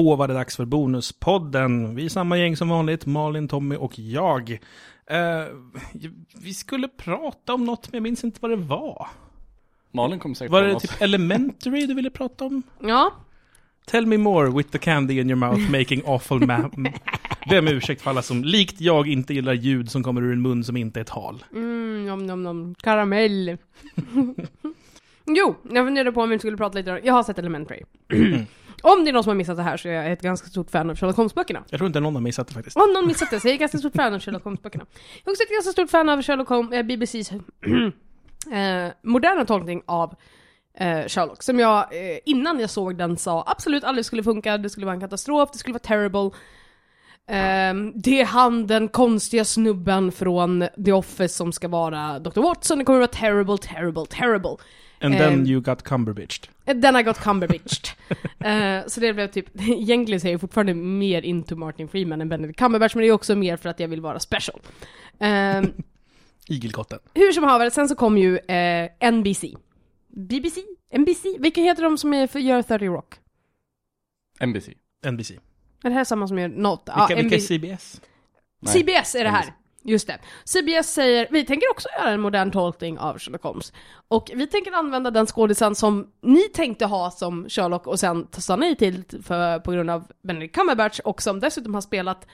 Då var det dags för Bonuspodden. Vi är samma gäng som vanligt, Malin, Tommy och jag. Eh, vi skulle prata om något, men jag minns inte vad det var. Malin kommer säkert Var på det något. typ Elementary du ville prata om? Ja, Tell me more with the candy in your mouth making awful ma- Be om ursäkt för alla som likt jag inte gillar ljud som kommer ur en mun som inte är tal. mm, nom nom nom, karamell. jo, jag funderade på om vi skulle prata lite om, jag har sett Elementary. om det är någon som har missat det här så är jag ett ganska stort fan av Sherlock Holmes-böckerna. Jag tror inte någon har missat det faktiskt. Om någon missat det så är jag ett ganska stort fan av Sherlock Holmes-böckerna. Jag är också ett ganska stort fan av Sherlock Holmes, eh, BBCs eh, moderna tolkning av eh, Sherlock. Som jag eh, innan jag såg den sa absolut aldrig skulle funka, det skulle vara en katastrof, det skulle vara terrible. Ehm, det är han, den konstiga snubben från The Office som ska vara Dr. Watson, det kommer att vara terrible, terrible, terrible. And Ehm. then you got cumberbitched. Den har gått Cumberbitched. Eh, så det blev typ, egentligen så är jag fortfarande mer into Martin Freeman än Benedict Cumberbatch, men det är också mer för att jag vill vara special. Eh, Igelkotten. hur som haver, sen så kom ju eh, NBC. BBC? NBC? Vilka heter de som är för, gör 30 Rock? NBC. NBC. Är det här samma som gör något? Vilka, vilka är. CBS? Nej. CBS är det här. NBC. Just det. CBS säger, vi tänker också göra en modern tolkning av Sherlock Holmes. Och vi tänker använda den skådisen som ni tänkte ha som Sherlock och sen sa nej till för, på grund av Benedict Cumberbatch och som dessutom har spelat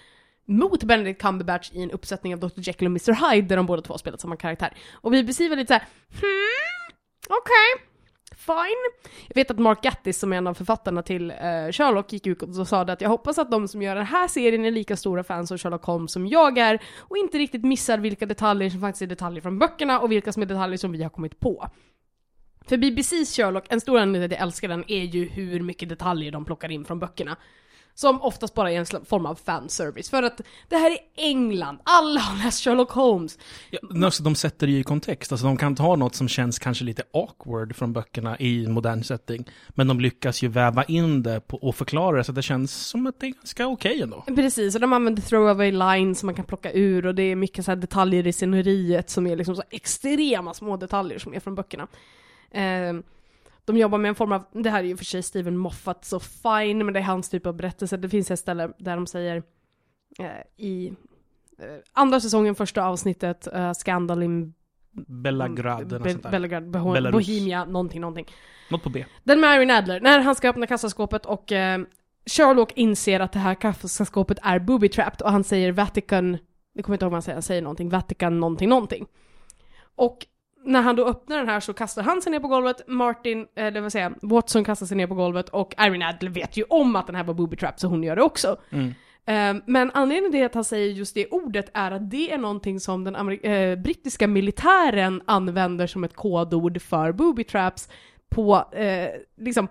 mot Benedict Cumberbatch i en uppsättning av Dr. Jekyll och Mr. Hyde där de båda två har spelat samma karaktär. Och vi beskriver lite såhär, hmm, okej, fine. Jag vet att Mark Gattis som är en av författarna till eh, Sherlock gick ut och sa att jag hoppas att de som gör den här serien är lika stora fans av Sherlock Holmes som jag är och inte riktigt missar vilka detaljer som faktiskt är detaljer från böckerna och vilka som är detaljer som vi har kommit på. För BBCs Sherlock, en stor anledning till att jag älskar den är ju hur mycket detaljer de plockar in från böckerna. Som oftast bara är en form av fanservice. För att det här är England, alla har läst Sherlock Holmes. Ja, också, de sätter det ju i kontext. Alltså, de kan ta något som känns kanske lite awkward från böckerna i modern setting. Men de lyckas ju väva in det på, och förklara det så att det känns som att det är ganska okej ändå. Precis, och de använder throwaway lines som man kan plocka ur och det är mycket så här detaljer i sceneriet som är liksom så extrema små detaljer som är från böckerna. Eh, de jobbar med en form av, det här är ju för sig Steven Moffat så fine, men det är hans typ av berättelse. Det finns ett ställe där de säger eh, i eh, andra säsongen, första avsnittet, eh, Scandal in eller något Be- sånt där. Belgrad, Belarus. Bohemia, någonting, någonting. Något på B. Den med Irene Adler, när han ska öppna kassaskåpet och eh, Sherlock inser att det här kassaskåpet är booby-trapped och han säger Vatican, jag kommer inte ihåg vad han säger, han säger någonting, Vatican någonting någonting. Och när han då öppnar den här så kastar han sig ner på golvet, Martin, eller vad säger jag, Watson kastar sig ner på golvet och Irene Adler vet ju om att den här var booby-trapped så hon gör det också. Mm. Eh, Men anledningen till att han säger just det ordet är att det är någonting som den eh, brittiska militären använder som ett kodord för booby traps på, eh, liksom,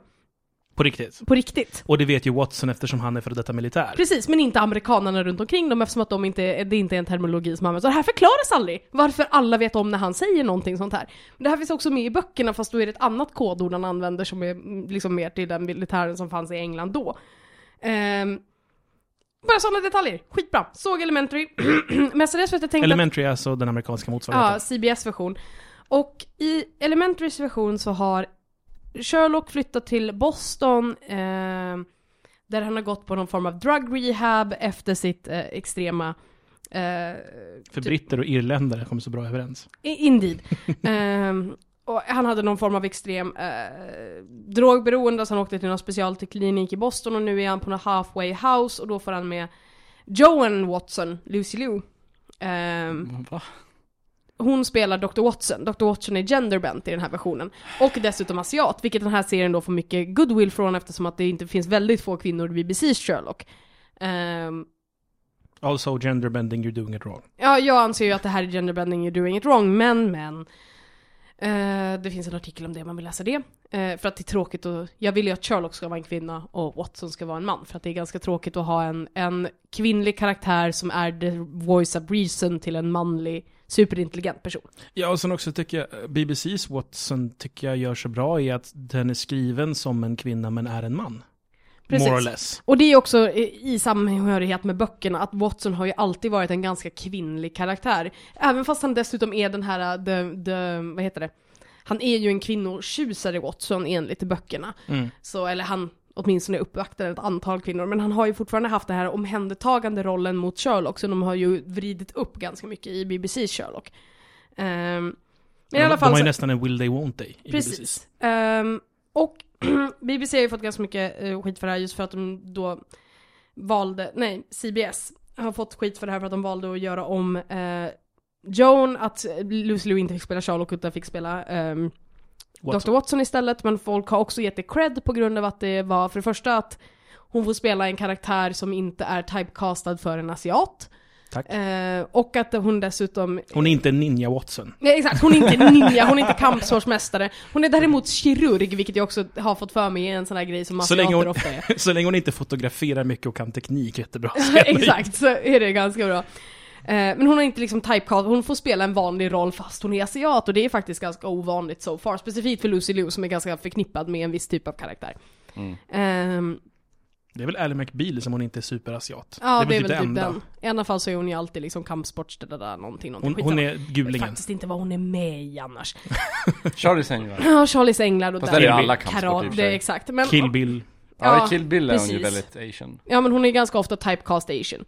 På riktigt. på riktigt. Och det vet ju Watson eftersom han är före detta militär. Precis, men inte amerikanerna runt omkring dem eftersom att de inte, det inte är en terminologi som används. Och det här förklaras aldrig varför alla vet om när han säger någonting sånt här. Det här finns också med i böckerna fast då är det ett annat kodord han använder som är mm, liksom mer till den militären som fanns i England då. Ehm, bara sådana detaljer, skitbra. Såg Elementary, mestadels för att jag tänkte Elementary är alltså den amerikanska Ja, motsvarigheten. CBS-version. Och i Elementarys version så har Sherlock flyttat till Boston, eh, där han har gått på någon form av drug rehab efter sitt eh, extrema eh, För britter och irländare kommer så bra överens. Indeed. Ehm, och han hade någon form av extrem eh, drogberoende så han åkte till någon specialklinik i Boston och nu är han på någon halfway house och då får han med Joan Watson, Lucy Liu. Ehm, Va? Hon spelar Dr. Watson. Dr. Watson är genderbent i den här versionen. Och dessutom asiat, vilket den här serien då får mycket goodwill från eftersom att det inte finns väldigt få kvinnor i BBC's Sherlock. Ehm, Also genderbending, you're doing it wrong. ja, jag anser ju att det här är genderbending, you're doing it wrong, men men. Eh, det finns en artikel om det man vill läsa det. Eh, för att det är tråkigt och jag vill ju att Sherlock ska vara en kvinna och Watson ska vara en man. För att det är ganska tråkigt att ha en, en kvinnlig karaktär som är the voice of reason till en manlig superintelligent person. Ja, och sen också tycker jag, BBC's Watson tycker jag gör så bra i att den är skriven som en kvinna men är en man. Precis. Och det är också i i samhörighet med böckerna att Watson har ju alltid varit en ganska kvinnlig karaktär. Även fast han dessutom är den här, the, the, vad heter det? Han är ju en kvinnotjusare Watson enligt böckerna. Mm. Så, eller han åtminstone uppvaktade ett antal kvinnor, men han har ju fortfarande haft den här omhändertagande rollen mot Sherlock, så de har ju vridit upp ganska mycket i BBC's Sherlock. Um, men i alla fall de har ju så- nästan en Will They Won't They i. Precis. Ehm, och BBC har ju fått ganska mycket eh, skit för det här just för att de då valde, nej, CBS har fått skit för det här för att de valde att göra om eh, Joan, att Lucy Liu inte fick spela Sherlock utan fick spela ehm, Watson. Dr. Watson istället, men folk har också gett det cred på grund av att det var för det första att hon får spela en karaktär som inte är typecastad för en asiat. Eh, och att hon dessutom Hon är inte Ninja Watson. Nej exakt, hon är inte ninja, hon är inte kampsportsmästare. Hon är däremot kirurg, vilket jag också har fått för mig är en sån här grej som asiater hon- ofta är. Så länge hon inte fotograferar mycket och kan teknik jättebra. exakt, så är det ganska bra. Eh, Men hon har inte liksom typecast, hon får spela en vanlig roll fast hon är asiat och det är faktiskt ganska ovanligt so far. Specifikt för Lucy Liu som är ganska förknippad med en viss typ av karaktär. Mm. Ehm, Det är väl Ally McBeal som hon inte är superasiat. ja, det är typ väl typ den. I alla fall så är hon ju alltid liksom kampsports, det där, någonting, någonting. Hon, hon är Jag vet gulingen. faktiskt inte vad hon är med i annars. Charlies änglar. Ja, Charlies änglar och Fast där är Kill alla Bill. kampsport i det är exakt. Men, Kill Bill. Ja, Ja, i Kill Bill är hon ju precis. väldigt asian. Ja men hon är ganska ofta typecast asian.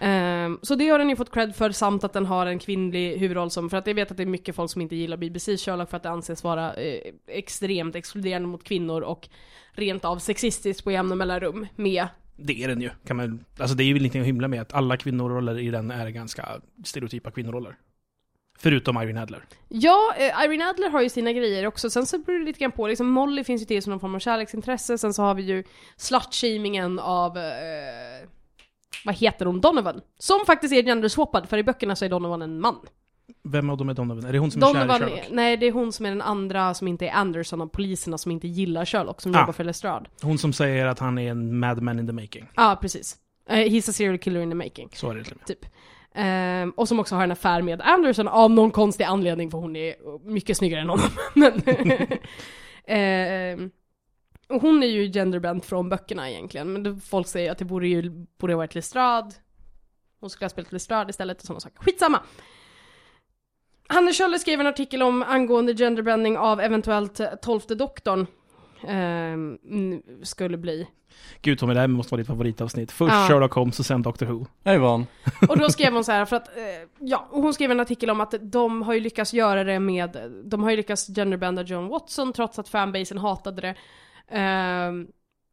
Ehm, så det har den ju fått cred för samt att den har en kvinnlig huvudroll som, för att jag vet att det är mycket folk som inte gillar BBC Sherlock för att det anses vara eh, extremt exkluderande mot kvinnor och rent av sexistiskt på jämna mellanrum med Det är den ju. Kan man, alltså det är ju ingenting att hymla med att alla kvinnoroller i den är ganska stereotypa kvinnoroller. Förutom Irene Adler. Ja, eh, Irene Adler har ju sina grejer också, sen så beror det lite grann på, liksom Molly finns ju till som någon form av kärleksintresse, sen så har vi ju slut-shamingen av, eh, vad heter hon, Donovan? Som faktiskt är genderswappad, för i böckerna så är Donovan en man. Vem av dem är Donovan? Är det hon som är Donovan, kär i Sherlock? nej det är hon som är den andra som inte är Anderson av poliserna som inte gillar Sherlock, som Ah. jobbar för Lestrade. Hon som säger att han är en madman in the making. Ja, precis. Uh, he's a serial killer in the making, Så är det till typ. Ehm, och som också har en affär med Anderson av någon konstig anledning, för hon är mycket snyggare än honom. Men Ehm, och hon är ju genderbent från böckerna egentligen, men folk säger att det borde ju borde ha varit Lestrade. Hon skulle ha spelat Lestrade istället och sådana saker. Skitsamma! Hanne Kjöller skrev en artikel om angående genderbending av eventuellt eh, tolfte doktorn. mm, skulle bli. Gud Tommy, det här måste vara ditt favoritavsnitt. Först Ja. Sherlock Holmes och sen Doctor Who. Jag van. Och då skrev hon så här för att, eh, ja, hon skrev en artikel om att de har ju lyckats göra det med, de har ju lyckats genderbenda John Watson trots att fanbasen hatade det. Ehm,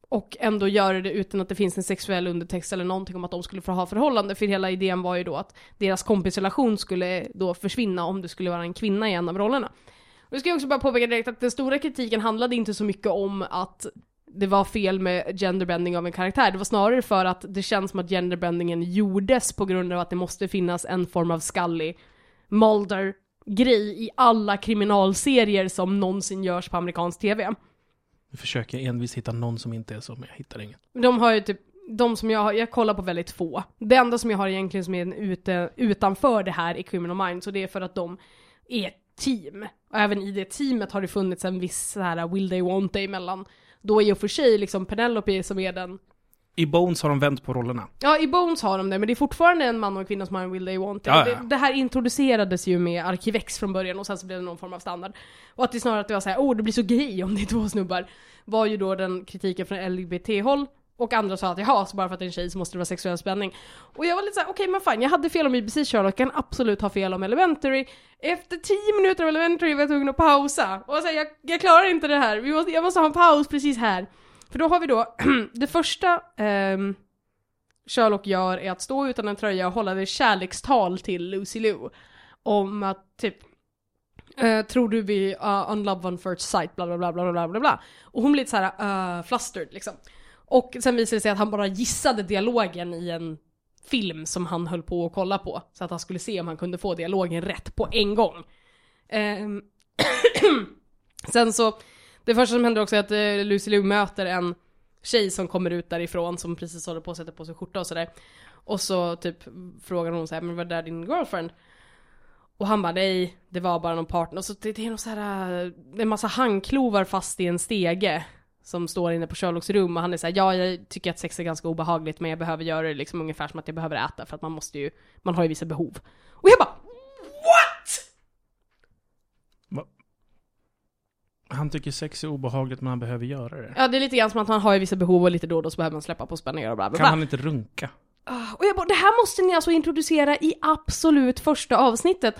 och ändå göra det utan att det finns en sexuell undertext eller någonting om att de skulle få ha förhållande, för hela idén var ju då att deras kompisrelation skulle då försvinna om det skulle vara en kvinna i en av rollerna. Och jag ska också bara påpeka direkt att den stora kritiken handlade inte så mycket om att det var fel med genderbending av en karaktär. Det var snarare för att det känns som att genderbendingen gjordes på grund av att det måste finnas en form av skallig Mulder-grej i alla kriminalserier som någonsin görs på amerikansk TV. Nu försöker jag envis hitta någon som inte är så, men jag hittar ingen. De har ju typ, de som jag har, jag kollar på väldigt få. Det enda som jag har egentligen som är en ute, utanför det här är Criminal Minds och det är för att de är ett team. Och även i det teamet har det funnits en viss så här will they want they emellan. Då i och för sig liksom Penelope som är den i Bones har de vänt på rollerna. Ja, i Bones har de det, men det är fortfarande en man och en kvinna som har en Will They Want It. Ja, ja. det, det här introducerades ju med Arkivex från början och sen så blev det någon form av standard. Och att det snarare att det var såhär, åh det blir så gay om det är två snubbar. Var ju då den kritiken från LGBT-håll. Och andra sa att jaha, så bara för att det är en tjej så måste det vara sexuell spänning. Och jag var lite såhär, okej men fine, jag hade fel om BBC Sherlock, jag kan absolut ha fel om Elementary. Efter 10 minuter av Elementary var jag tvungen att pausa. Och säga, jag, jag klarar inte det här, Vi måste, jag måste ha en paus precis här. För då har vi då, det första ehm, Sherlock gör är att stå utan en tröja och hålla ett kärlekstal till Lucy Liu. Om att typ eh, tror du vi uh, unlove on first sight, bla bla bla bla bla bla bla. Och hon blir lite såhär uh, flustered liksom. Och sen visar det sig att han bara gissade dialogen i en film som han höll på att kolla på. Så att han skulle se om han kunde få dialogen rätt på en gång. Ehm, sen så, det första som händer också är att eh, Lucy Liu möter en tjej som kommer ut därifrån som precis håller på att sätta på sig skjorta och sådär. Och så typ frågar hon så här, men var det där din girlfriend? Och han bara nej, det var bara någon partner. Och så det, det är någon så här, det är en massa handklovar fast i en stege. Som står inne på Sherlocks rum och han är såhär, ja jag tycker att sex är ganska obehagligt men jag behöver göra det liksom ungefär som att jag behöver äta för att man måste ju, man har ju vissa behov. Och jag bara WHAT? Han tycker sex är obehagligt men han behöver göra det. Ja, det är lite grann som att han har vissa behov och lite då och då så behöver man släppa på spänningar och bla bla Kan han inte runka? Ah, Och jag bara, det här måste ni alltså introducera i absolut första avsnittet.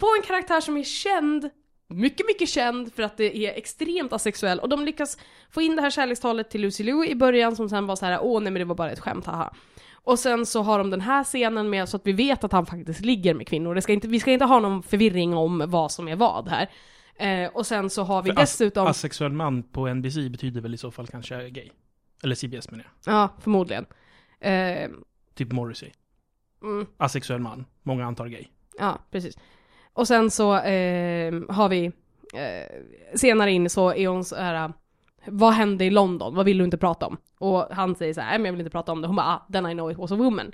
På en karaktär som är känd, mycket, mycket känd för att det är extremt asexuell och de lyckas få in det här kärlekstalet till Lucy Liu i början som sen var så här: åh nej men det var bara ett skämt, haha. Och sen så har de den här scenen med så att vi vet att han faktiskt ligger med kvinnor. Det ska inte, vi ska inte ha någon förvirring om vad som är vad här. Eh, och sen så har vi För as- dessutom... Asexuell man på NBC betyder väl i så fall kanske gay? Eller CBS menar jag. ja, förmodligen. Eh, Typ Morrissey. mm. Asexuell man. Många antar gay. Ja, precis. Och sen så eh, har vi, eh, senare in så är hon så här, vad hände i London? Vad vill du inte prata om? Och han säger så här, men jag vill inte prata om det. Hon bara, ah, then I know it was a woman.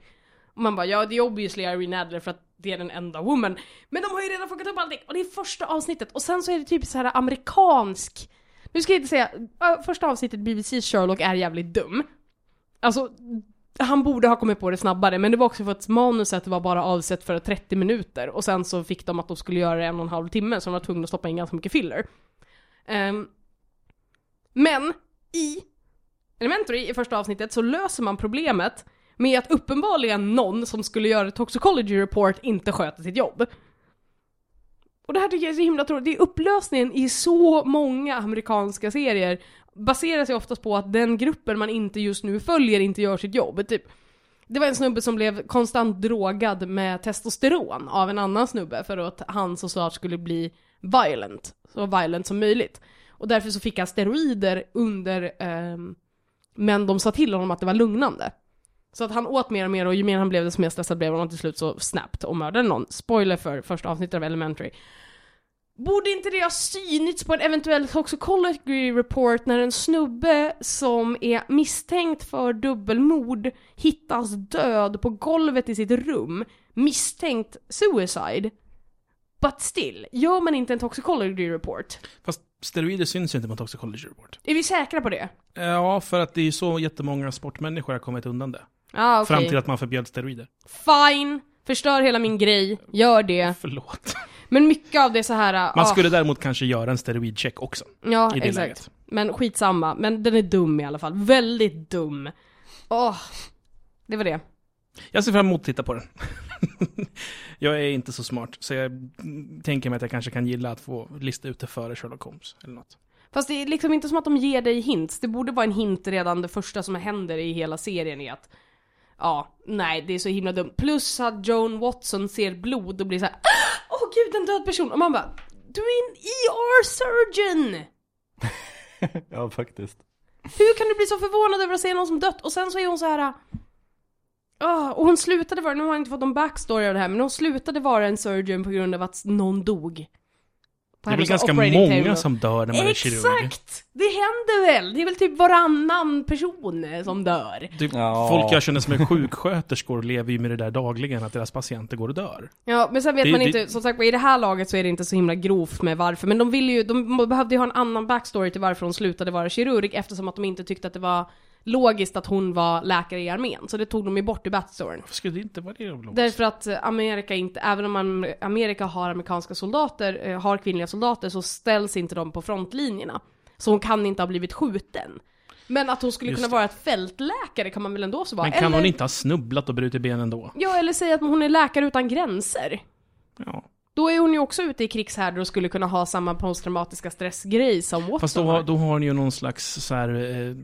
Och man bara, ja det är obviously Irene Adler för att det är den enda woman. Men de har ju redan fuckat upp allting! Och det är första avsnittet. Och sen så är det typ så här amerikansk, nu ska jag inte säga, första avsnittet BBC Sherlock är jävligt dum. Alltså, han borde ha kommit på det snabbare, men det var också för att manuset var bara avsett för 30 minuter och sen så fick de att de skulle göra det en och en halv timme så de var tvungna att stoppa in ganska mycket filler. Um, men i Elementary i första avsnittet så löser man problemet med att uppenbarligen någon som skulle göra toxicology report inte sköter sitt jobb. Och det här tycker jag är så himla tråkigt. Det är upplösningen i så många amerikanska serier baserar sig oftast på att den gruppen man inte just nu följer inte gör sitt jobb. Typ, det var en snubbe som blev konstant drogad med testosteron av en annan snubbe för att han så snart skulle bli violent. Så violent som möjligt. Och därför så fick han steroider under, eh, men de sa till honom att det var lugnande. Så att han åt mer och mer och ju mer han blev desto mer stressad blev han och till slut så snabbt och mördade någon. Spoiler för första avsnittet av Elementary. Borde inte det ha synits på en eventuell toxicology report när en snubbe som är misstänkt för dubbelmord hittas död på golvet i sitt rum, misstänkt suicide? But still, gör man inte en toxicology report? Fast steroider syns ju inte på Toxicology Report. Är vi säkra på det? Ja, för att det är ju så jättemånga sportmänniskor har kommit undan det. Ja, okej. Fram till att man förbjöd steroider. Fine! Förstör hela min grej, gör det. Förlåt. Men mycket av det är så här. Man ah, skulle däremot kanske göra en steroidcheck också. Ja, i exakt. läget. Men skitsamma. Men den är dum i alla fall. Väldigt dum. Åh. Det var det. Jag ser fram emot att titta på den. jag är inte så smart, så jag tänker mig att jag kanske kan gilla att få lista ut det före Sherlock Holmes, eller något. Fast det är liksom inte som att de ger dig hints. Det borde vara en hint redan det första som händer i hela serien är att Ja, nej det är så himla dumt. Plus att Joan Watson ser blod och blir så här. Åh oh, gud en död person! Och man bara Du är en ER surgeon! ja, faktiskt. Hur kan du bli så förvånad över att se någon som dött? Och sen så är hon så här. ah, och hon slutade vara, nu har jag inte fått någon backstory av det här, men hon slutade vara en surgeon på grund av att någon dog. På Det är väl ganska många table. som dör när man är kirurg. Exakt! Det händer väl? Det är väl typ varannan person eh, som dör. Typ, Ja. Folk jag känner som är sjuksköterskor lever ju med det där dagligen, att deras patienter går och dör. Ja, men sen vet Det- man det- inte, som sagt i det här laget så är det inte så himla grovt med varför, men de ville ju, de behövde ju ha en annan backstory till varför hon slutade vara kirurg eftersom att de inte tyckte att det var logiskt att hon var läkare i armén, så det tog de ju bort i backstoryn. Varför skulle det inte vara det logiskt? Därför att Amerika inte, även om Amerika har amerikanska soldater, eh, har kvinnliga soldater, så ställs inte de på frontlinjerna. Så hon kan inte ha blivit skjuten. Men att hon skulle Just kunna det. vara ett fältläkare kan man väl ändå så vara? Men kan eller, hon inte ha snubblat och brutit benen då? Ja, eller säga att hon är läkare utan gränser. Ja. Då är hon ju också ute i krigshärdar och skulle kunna ha samma posttraumatiska stressgrej som Watson Fast då, har. har- då har hon ju någon slags så här, eh,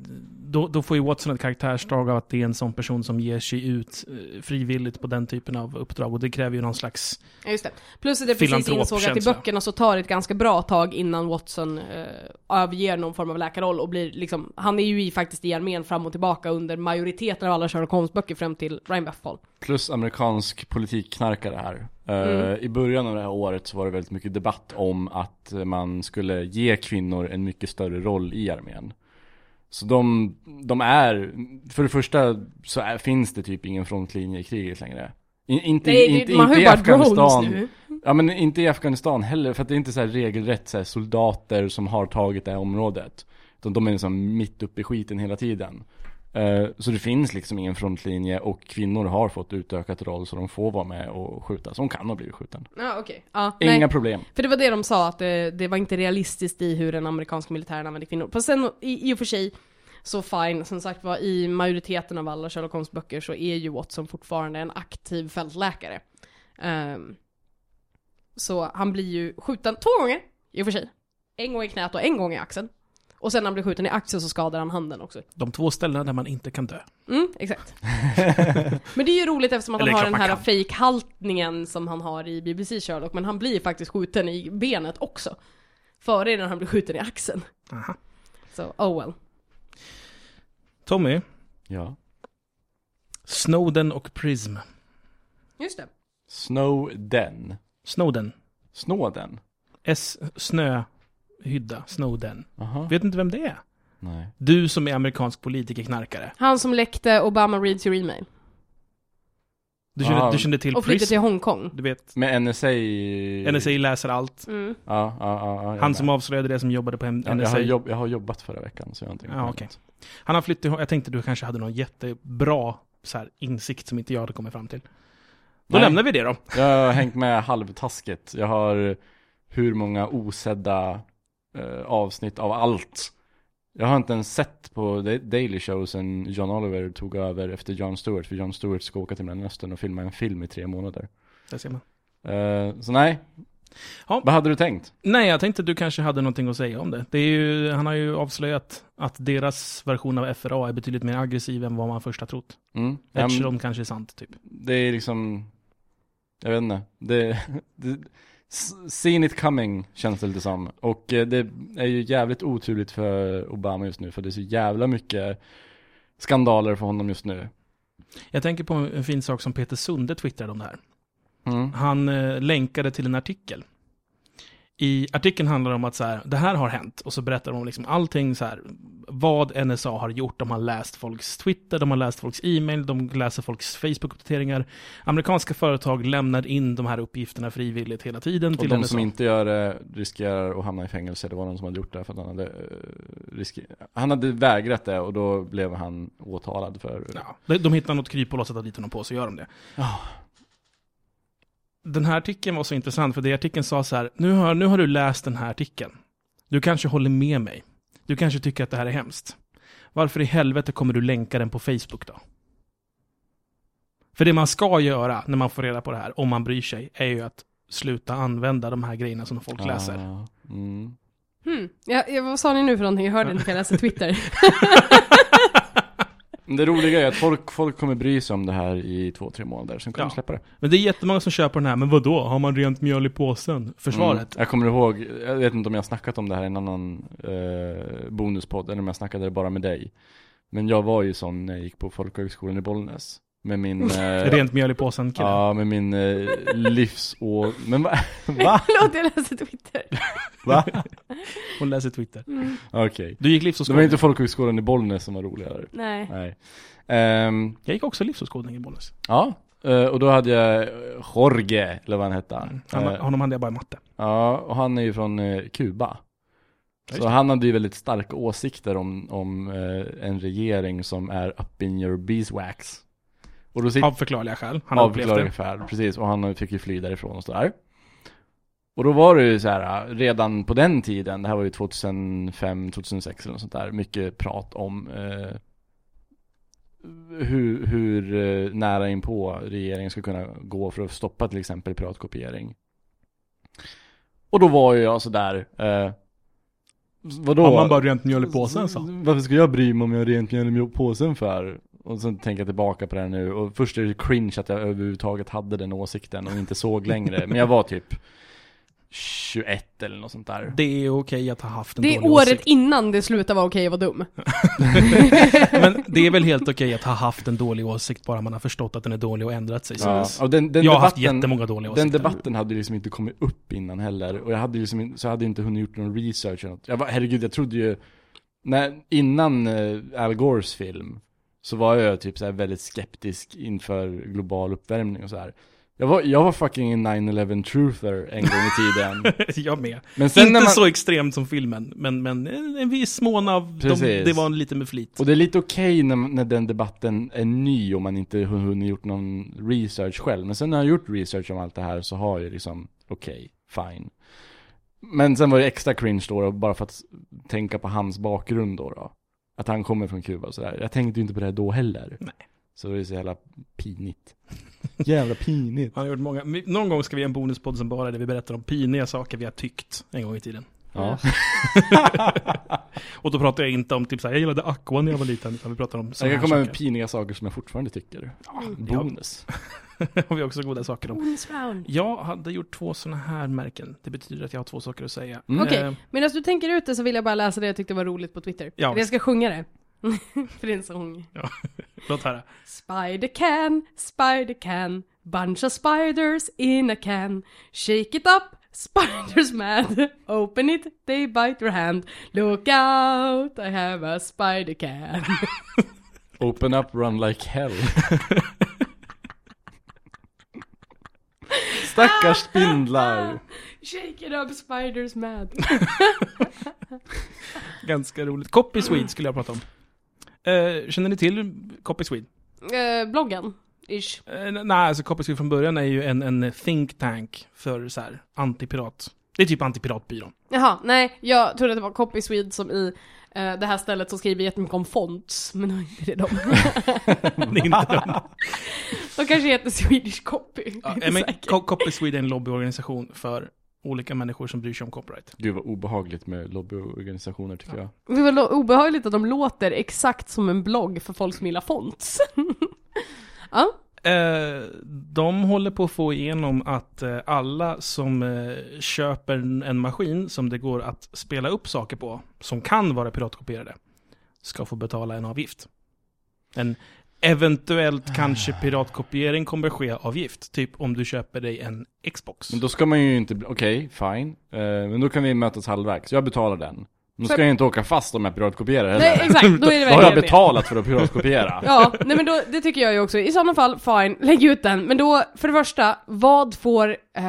då, då får ju Watson ett karaktärsdrag av att det är en sån person som ger sig ut eh, frivilligt på den typen av uppdrag. Och det kräver ju någon slags... Ja, just det. Plus att jag precis insåg att i böckerna så tar det ett ganska bra tag innan Watson eh, överger någon form av läkarroll och blir liksom, han är ju i, faktiskt i armén fram och tillbaka under majoriteten av alla Sherlock Holmes-böcker fram till Rhinebuff-Fall. Plus amerikansk politikknarkare här. Eh, Mm. I början av det här året så var det väldigt mycket debatt om att man skulle ge kvinnor en mycket större roll i armén. Så de, de är, för det första så är, finns det typ ingen frontlinje i kriget längre. In, inte, Nej, inte, man har inte ju i bara Afghanistan. drones nu. Ja men inte i Afghanistan heller, för att det är inte så här regelrätt så soldater som har tagit det här området. Utan de är liksom mitt uppe i skiten hela tiden. Eh, Så det finns liksom ingen frontlinje och kvinnor har fått utökat roll så de får vara med och skjuta. Så hon kan ha blivit skjuten. Ja, okej. Ja, Inga nej. problem. För det var det de sa, att det, det var inte realistiskt i hur den amerikanska militären använde kvinnor. På sen, i, i och för sig, så fine, som sagt var, i majoriteten av alla Sherlock Holmes böcker så är ju Watson fortfarande en aktiv fältläkare. Ehm, så han blir ju skjuten två gånger, i och för sig. En gång i knät och en gång i axeln. Och sen när han blir skjuten i axeln så skadar han handen också. De två ställena där man inte kan dö. Mm, exakt. men det är ju roligt eftersom att Eller han har den här kan. fake-haltningen som han har i BBC Sherlock, men han blir faktiskt skjuten i benet också. Före när han blir skjuten i axeln. Aha. Så, oh well. Tommy, Ja. Snowden och Prism. Just det. Snowden. Snowden. Snowden? S. Snöhydda. Snowden. Jaha. Vet inte vem det är? Nej. Du som är amerikansk politikerknarkare. Han som läckte Obama reads your email. Du kände, Ah. du kände till Och Prism? till Hongkong. Du vet, Med NSA... NSA läser allt. Mm. Ja, ja, ja. ja Han som avslöjade det som jobbade på Ja, NSA. jag, har jobb, jag har jobbat förra veckan så jag har inte Ja, okej. Han har flyttat Jag tänkte du kanske hade någon jättebra så här, insikt som inte jag hade kommit fram till. Då Nej. lämnar vi det då. Jag har hängt med halvtasket. Jag har hur många osedda eh, avsnitt av allt. Jag har inte ens sett på Daily Show sen John Oliver tog över efter Jon Stewart. För Jon Stewart ska åka till Mellanöstern och filma en film i tre månader. Där ser man. Eh, så nej. Ja. Vad hade du tänkt? Nej, jag tänkte att du kanske hade någonting att säga om det. det är ju, han har ju avslöjat att deras version av FRA är betydligt mer aggressiv än vad man först har trott. Mm. Ja, Eftersom kanske är sant, typ. det är liksom, jag vet inte. Det, det, seen it coming känns det lite som. Och eh, det är ju jävligt oturligt för Obama just nu. För det är så jävla mycket skandaler för honom just nu. Jag tänker på en fin sak som Peter Sunde twittrade om det här. Mm. Han eh, länkade till en artikel. I artikeln handlar det om att så här, det här har hänt. Och så berättar de om liksom allting så här, vad NSA har gjort. De har läst folks Twitter, de har läst folks e-mail, de läser folks Facebook-uppdateringar. Amerikanska företag lämnar in de här uppgifterna frivilligt hela tiden Och till de NSA. som inte gör det riskerar att hamna i fängelse. Det var någon som hade gjort det för att han hade eh, risker... Han hade vägrat det och då blev han åtalad för... Ja, de, de hittar något kryphål och sätter dit honom på, så gör de det. Ja. Den här artikeln var så intressant, för det artikeln sa så här, nu har, nu har du läst den här artikeln. Du kanske håller med mig. Du kanske tycker att det här är hemskt. Varför i helvete kommer du länka den på Facebook då? För det man ska göra när man får reda på det här, om man bryr sig, är ju att sluta använda de här grejerna som folk läser. Ah, mm. Hmm. Ja, ja, vad sa ni nu för någonting? Jag hörde inte, jag läste Twitter. Det roliga är att folk, folk kommer bry sig om det här i två, tre månader, sen kommer Ja. de släppa det. Men det är jättemånga som köper den här, men vad då? Har man rent mjöl i påsen? Försvaret? Mm. Jag kommer ihåg, jag vet inte om jag har snackat om det här i en annan eh, bonuspodd, eller om jag snackade det bara med dig. Men jag var ju sån när jag gick på folkhögskolan i Bollnäs. Med min... Eh, Rent mjöl i påsen kille. Ja, med min eh, livs och... Men va? va? Förlåt, jag läste Twitter. va? Hon läser Twitter. Mm. Okej. Du gick Det var livsåskådning? inte folkhögskolan i Bollnäs som var roligare. Nej. Nej. Ehm, Jag gick också livsåskådning i Bollnäs. ja, eh, och då hade jag Jorge, eller vad han hette. Han, Eh, honom hade jag bara i matte. Ja, och han är ju från eh, Kuba. Så han hade ju väldigt starka åsikter om, om en regering som är up in your beeswax. Och då sitter Av förklarliga skäl. Han av förklarliga skäl, precis. Och han fick ju fly därifrån och sådär. Och då var det ju så här, redan på den tiden, det här var ju 2005, 2006 eller något sånt där, mycket prat om eh, hur, hur eh, nära in på regeringen ska kunna gå för att stoppa till exempel piratkopiering. Och då var ju jag sådär, eh, vadå? Har man bara rent mjöl i påsen så? Varför ska jag bry mig om jag har rent mjöl i påsen för? Och sen tänker jag tillbaka på det här nu och först är det cringe att jag överhuvudtaget hade den åsikten och inte såg längre. Men jag var typ 21 eller något sånt där. Det är okej att ha haft en Det är dålig året åsikt. innan det slutar vara okej att vara dum. Men det är väl helt okej att ha haft en dålig åsikt bara man har förstått att den är dålig och ändrat sig. Ja, Så och den, den jag har haft debatten, jättemånga dåliga den åsikter. debatten hade liksom inte kommit upp innan heller. Och jag hade liksom in, så jag hade inte hunnit gjort någon research eller något. Jag var, herregud, jag trodde ju, när, innan eh, Al Gores film, så var jag typ så väldigt skeptisk inför global uppvärmning och så här. Jag var, jag var fucking en 9-11 truther en gång i tiden. jag med. Men sen Inte när man, så extremt som filmen, men, men en viss mån av... De, det var lite med flit. Och det är lite okej när, när den debatten är ny och man inte hunnit gjort någon research själv. Men sen när jag gjort research om allt det här så har jag liksom, okej, fine. Men sen var det extra cringe då, bara för att tänka på hans bakgrund då. då. Att han kommer från Kuba och sådär. Jag tänkte ju inte på det då heller. Nej. Så det är så jävla pinigt. jävla pinigt. Han har gjort många, någon gång ska vi göra en bonuspodd som bara är där vi berättar om piniga saker vi har tyckt en gång i tiden. Ja. Och då pratar jag inte om typ såhär, jag gillade Aqua när jag var liten, utan vi pratar om Jag sådana kan här komma med saker. piniga saker som jag fortfarande tycker. det har- Bonus. har vi också goda saker om. Bonus round. Jag hade gjort två sådana här märken. Det betyder att jag har två saker att säga. Mm. Okej, Eh, medan du tänker ut det så vill jag bara läsa det jag tyckte var roligt på Twitter. Ja. Jag ska sjunga det. För det är en sång. låt höra. Spider can, spider can, bunch of spiders in a can. Shake it up, spiders mad. Open it, they bite your hand. Look out, I have a spider can. Open up, run like hell. Stackars spindlar. Shake it up, spiders mad. Ganska roligt. Copy Swede skulle jag prata om. Eh, känner ni till Copy Swede? Eh, bloggen, ish. Eh, nej, alltså Copy Swede från början är ju en, en think tank för så här antipirat. Det är typ antipiratbyrån. Jaha, nej, jag trodde att det var Copy Swede som i eh, det här stället som skriver jättemycket om fonts, men det var inte det de. Det är inte de. de kanske heter Swedish Copy. Ja, är eh, men. Co- Copy Swede är en lobbyorganisation för olika människor som bryr sig om copyright. Gud vad obehagligt med lobbyorganisationer tycker jag. Det var lo- obehagligt att de låter exakt som en blogg för folk som gillar fonts. ja, Eh, de håller på att få igenom att eh, alla som eh, köper en- maskin som det går att spela upp saker på, som kan vara piratkopierade, ska få betala en avgift. En eventuellt kanske piratkopiering kommer ske avgift. Typ om du köper dig en Xbox. Men då ska man ju inte, okej, fine. Eh, men då kan vi mötas halvvägs. Jag betalar den. Då ska jag inte åka fast om jag piratkopierar heller. nej exakt, då är det Då har jag betalat för att piratkopiera. Ja, nej men då, det tycker jag ju också. I sådana fall, fine, lägg ut den. Men då, för det första, vad får eh,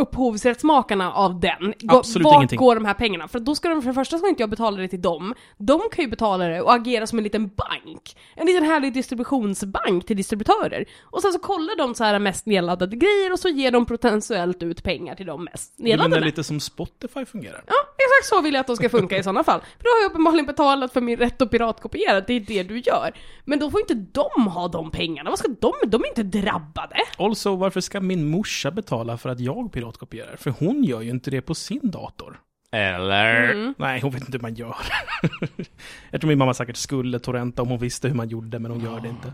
upphovsrättsmakarna av den? Absolut Vart ingenting. går de här pengarna? För då ska de, för det första ska inte jag betala det till dem. De kan ju betala det och agera som en liten bank. En liten härlig distributionsbank till distributörer. Och sen så kollar de så här mest nedladdade grejer och så ger de potentiellt ut pengar till de mest Du menar nedladdade. lite som Spotify fungerar? Ja, exakt så vill jag att de ska funka i sådana fall. För då har jag uppenbarligen betalat för min rätt att piratkopiera, det är det du gör. Men då får inte de ha de pengarna, vad ska de, de är inte drabbade. Also, varför ska min morsa betala för att jag piratkopierar? För hon gör ju inte det på sin dator. Eller? Mm. Nej, hon vet inte hur man gör. jag tror min mamma säkert skulle torrenta om hon visste hur man gjorde, men hon gör det inte.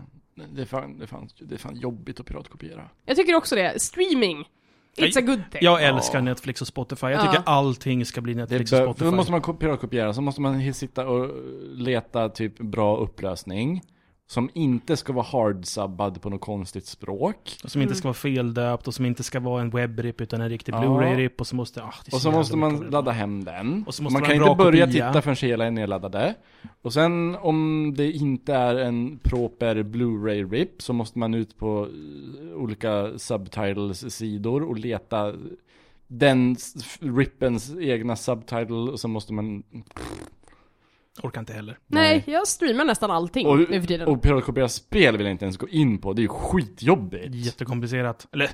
Det är fan, det är fan, det är fan jobbigt att piratkopiera. Jag tycker också det, streaming, it's a good thing. Jag älskar Netflix och Spotify. Jag Ja. tycker allting ska bli Netflix och då Spotify. måste man ko- piratkopiera, så måste man sitta och leta typ bra upplösning. Som inte ska vara hardsubbad på något konstigt språk. Som inte ska vara feldöpt och som inte ska vara en webbrip utan en riktig. Blu-ray-rip och så måste... Ah, Och så måste man ladda hem den. Och så måste man det kan inte börja kopia. titta förrän hela är nedladdade. Och sen om det inte är en proper Blu-ray-rip så måste man ut på eh, olika subtitles-sidor och leta den rippens egna subtitle och så måste man Orkar inte heller. Nej, jag streamar nästan allting Och- nu för tiden. Och piratkopiera spel vill jag inte ens gå in på, det är ju skitjobbigt. Jättekomplicerat. Eller,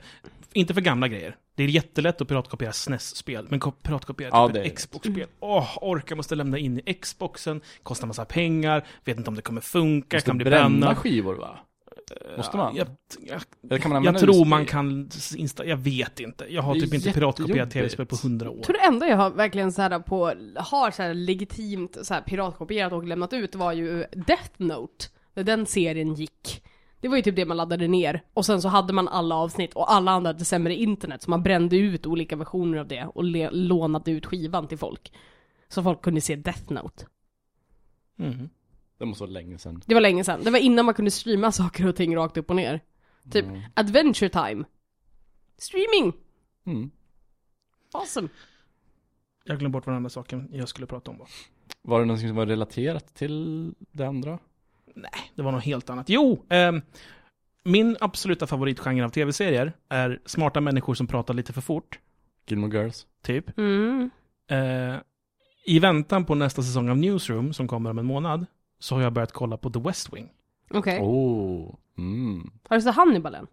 inte för gamla grejer. Det är jättelätt att piratkopiera SNES-spel, men ko- piratkopiera Ja, typ. Xbox-spel. Åh, orkar måste lämna in i Xboxen, kostar massa pengar, vet inte om det kommer funka, Måste kan bli bränna brännad. skivor va? Måste man? Jag, jag, kan man jag tror man kan insta- jag vet inte. Jag har typ inte piratkopierat tv-spel på hundra år. Tror det enda jag har verkligen så här på, har så här legitimt så här piratkopierat och lämnat ut var ju Death Note. När den serien gick. Det var ju typ det man laddade ner. Och sen så hade man alla avsnitt och alla andra hade sämre internet. Så man brände ut olika versioner av det och lånade ut skivan till folk. Så folk kunde se Death Note. Mhm. Det måste vara länge sedan. Det var länge sedan. Det var innan man kunde streama saker och ting rakt upp och ner. Typ Mm. Adventure Time. Streaming! Mm. Awesome. Jag glömde bort vad den andra saken jag skulle prata om var. Var det någonting som var relaterat till det andra? Nej, det var något helt annat. Jo! ehm, Min absoluta favoritgenre av tv-serier är smarta människor som pratar lite för fort, Gilmore Girls. typ. Mm. Eh, I väntan på nästa säsong av Newsroom, som kommer om en månad, så har jag börjat kolla på The West Wing. Okej. Oh. Mm. Har du sett Hannibal än?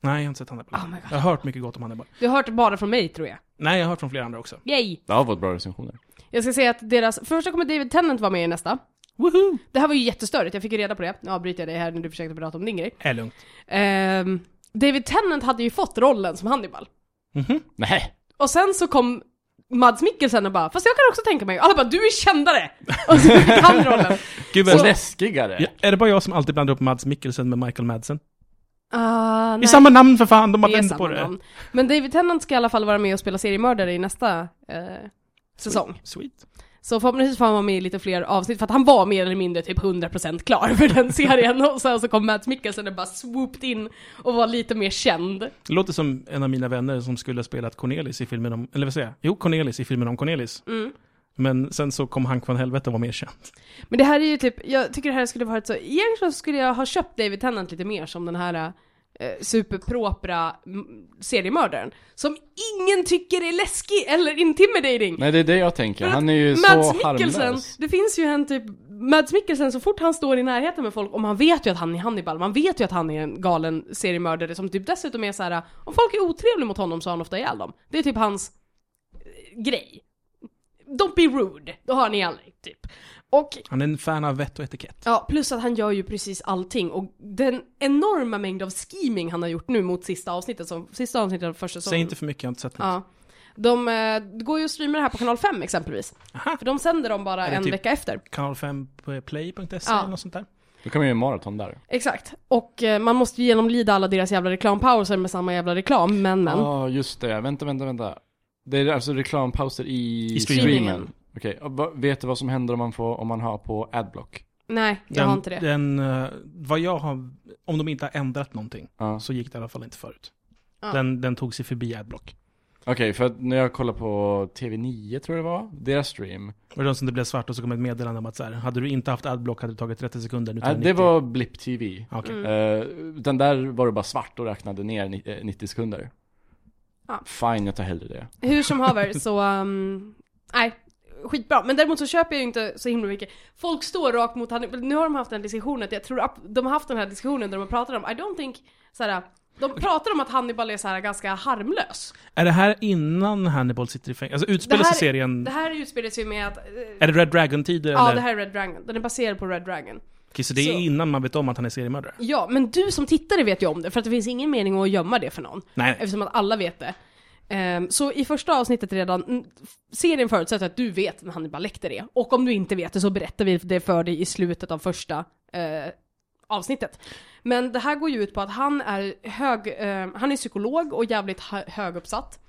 Nej, jag har inte sett Hannibal. Oh my God. jag har hört mycket gott om Hannibal. Du har hört bara från mig tror jag. Nej, jag har hört från flera andra också. Yay! Det har fått bra recensioner. Jag ska säga att deras, första kommer David Tennant vara med i nästa. Woohoo! Det här var ju jättestörigt, jag fick ju reda på det. Nu avbryter jag dig här när du försökte prata om din grej. Är lugnt. Ehm, David Tennant hade ju fått rollen som Hannibal. Mhm. Nej. Och sen så kom Mads Mikkelsen och bara 'Fast jag kan också tänka mig' Alla bara 'Du är kändare!' Och så fick han rollen. Gud, vad läskigare. Ja, är det bara jag som alltid blandar upp Mads Mikkelsen med Michael Madsen? Ah, Det är nej, samma namn för fan, de har vänt på det. namn. Men David Tennant ska i alla fall vara med och spela seriemördare i nästa eh, säsong. Sweet. Så förhoppningsvis får han vara med i lite fler avsnitt, för att han var mer eller mindre typ 100% klar för den serien. Och sen så kom Mads Mikkelsen och bara swooped in och var lite mer känd. Det låter som en av mina vänner som skulle ha spelat Cornelis i filmen om, eller vad säger jag? Jo, Cornelis i filmen om Cornelis. Mm. Men sen så kom Hank von Helvete och var mer känd. Men det här är ju typ, jag tycker det här skulle varit så, egentligen skulle jag ha köpt David Tennant lite mer som den här eh, superpropra mm, seriemördaren. Som ingen tycker är läskig eller intimidating. Nej det är det jag tänker, han är ju Mads så Mikkelsen, harmlös. det finns ju en typ, Mads Mikkelsen så fort han står i närheten med folk, och man vet ju att han är Hannibal, man vet ju att han är en galen seriemördare som typ dessutom är så här: om folk är otrevliga mot honom så har han ofta ihjäl dem. Det är typ hans eh, grej. Don't be rude, då har ni aldrig, typ. Och Han är en fan av vett och etikett. Ja, plus att han gör ju precis allting och den enorma mängd av scheming han har gjort nu mot sista avsnittet, som, sista avsnittet av första säsongen. Säg inte för mycket, jag har inte sett något. Ja. De, eh, det går ju att streama det här på kanal 5 exempelvis. Aha. För de sänder dem bara en typ- vecka efter. Kanal 5 på play.se Ja. eller något sånt där. Då kan man ju maraton där. Exakt. Och eh, man måste ju genomlida alla deras jävla reklampauser med samma jävla reklam, men men. Ja, just det. Vänta, vänta, vänta. Det är alltså reklampauser i, I streamingen. Okej, vad- vet du vad som händer om man, får, om man har på adblock? Nej, jag Den, har inte det. Den, eh, vad jag har, om de inte har ändrat någonting, Ja. så gick det i alla fall inte förut. Ja. Den, den tog sig förbi adblock. Okej, för att när jag kollar på TV9 tror jag det var, deras stream. Och det som det blev svart och så kom ett meddelande om att så här, hade du inte haft adblock hade det tagit 30 sekunder. Nu Nej, det det 90. var Blipp TV. Ja, Okej. Mm. Eh, utan där var det bara svart och räknade ner ni- eh, 90 sekunder. Ja. Fine, jag tar hellre det. Hur som haver så, um, nej, skitbra. Men däremot så köper jag ju inte så himla mycket. Folk står rakt mot Hannibal. Nu har de haft en diskussion, att jag tror att de har haft den här diskussionen där de pratar om, I don't think, såhär, de pratar om att Hannibal är så här ganska harmlös. Är det här innan Hannibal sitter i fängelse? Alltså utspelar sig serien... Det här utspelar sig med att... eh, Är det Red Dragon-tider Ja, eller? det här är Red Dragon. Den är baserad på Red Dragon. Okej, så det är så- innan man vet om att han är seriemördare? Ja, men du som tittare vet ju om det, för att det finns ingen mening att gömma det för någon. Nej, Eftersom att alla vet det. Ehm, så i första avsnittet redan, serien förutsätter att du vet vem Hannibal Lecter är. Och om du inte vet det så berättar vi det för dig i slutet av första eh, avsnittet. Men det här går ju ut på att han är hög, eh, han är psykolog och jävligt höguppsatt.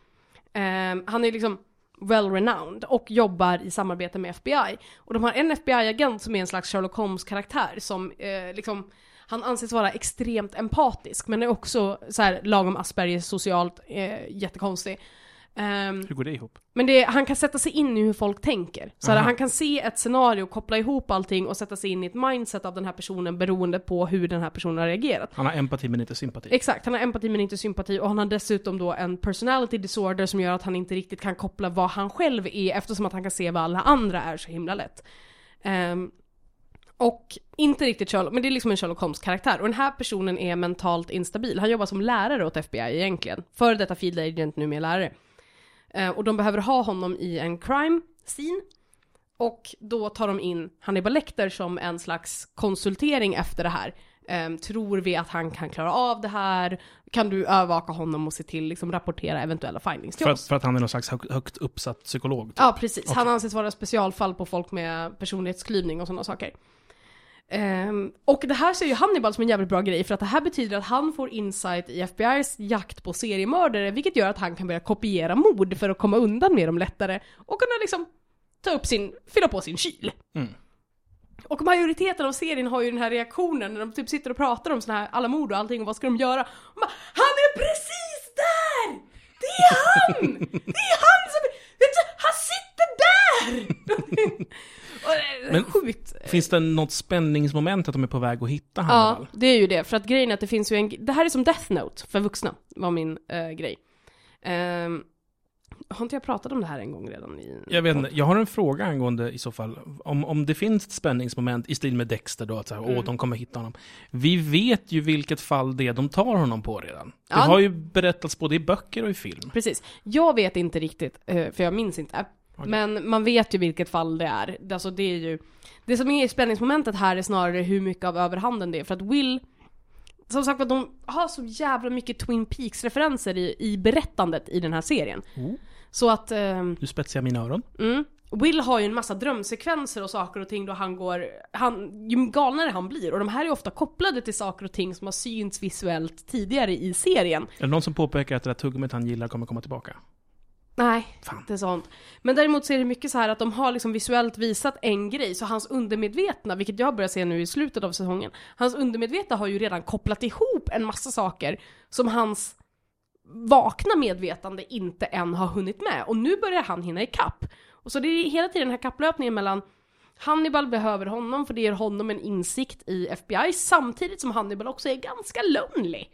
Ehm, han är liksom well-renowned och jobbar i samarbete med FBI. Och de har en FBI-agent som är en slags Sherlock Holmes-karaktär som eh, liksom han anses vara extremt empatisk men är också så här, lagom Aspergers socialt eh, jättekonstig. Ehm, hur går det ihop? men det, han kan sätta sig in i hur folk tänker. Så här, han kan se ett scenario, koppla ihop allting och sätta sig in i ett mindset av den här personen beroende på hur den här personen har reagerat. Han har empati men inte sympati. Exakt, han har empati men inte sympati och han har dessutom då en personality disorder som gör att han inte riktigt kan koppla vad han själv är eftersom att han kan se vad alla andra är så himla lätt. Ehm, och inte riktigt Sherlock, men det är liksom en Sherlock Holmes-karaktär. Och den här personen är mentalt instabil. Han jobbar som lärare åt FBI egentligen. Före detta field agent, nu med lärare. Eh, och de behöver ha honom i en crime scene. Och då tar de in Hannibal Lecter som en slags konsultering efter det här. Ehm, tror vi att han kan klara av det här? Kan du övervaka honom och se till, liksom rapportera eventuella findings till För, oss? att, för att han är någon slags högt, högt uppsatt psykolog. typ. Ja, precis. Okej. Han anses vara specialfall på folk med personlighetsklyvning och sådana saker. Ehm, och det här ser ju Hannibal som en jävligt bra grej för att det här betyder att han får insight i FBI's jakt på seriemördare vilket gör att han kan börja kopiera mord för att komma undan med dem lättare och kunna liksom ta upp sin, fylla på sin kyl. Mm. Och majoriteten av serien har ju den här reaktionen när de typ sitter och pratar om såna här, alla mord och allting och vad ska de göra? Bara, han är precis där! Det är han! Det är han som, vet du, han sitter där! Men- Sjukt. Finns det något spänningsmoment att de är på väg att hitta Ja, Hannibal? det är ju det. För att grejen är att det finns ju en... Det här är som Death Note för vuxna, var min eh, grej. Ehm, har inte jag pratat om det här en gång redan? I Jag vet inte, jag har en fråga angående i så fall, om, om det finns ett spänningsmoment i stil med Dexter då, att så här, Mm. åh, de kommer hitta honom. Vi vet ju vilket fall det är de tar honom på redan. Det Ja. har ju berättats både i böcker och i film. Precis. Jag vet inte riktigt, eh, för jag minns inte. Okej. Men man vet ju vilket fall det är. Alltså det är ju... Det som är spänningsmomentet här är snarare hur mycket av överhanden det är. För att Will... Som sagt de har så jävla mycket Twin Peaks-referenser i, i berättandet i den här serien. Oh. Så att... ehm, Nu spetsar mina öron. Mm. Will har ju en massa drömsekvenser och saker och ting då han går, han, ju galnare han blir och de här är ofta kopplade till saker och ting som har synts visuellt tidigare i serien. Är det någon som påpekar att det där tuggummit han gillar kommer komma tillbaka? Nej, Fan. inte sånt. Men däremot så är det mycket så här att de har liksom visuellt visat en grej, så hans undermedvetna, vilket jag börjar se nu i slutet av säsongen, hans undermedvetna har ju redan kopplat ihop en massa saker som hans vakna medvetande inte än har hunnit med. Och nu börjar han hinna ikapp. Och så det är hela tiden den här kapplöpningen mellan Hannibal behöver honom för det ger honom en insikt i FBI samtidigt som Hannibal också är ganska lonely.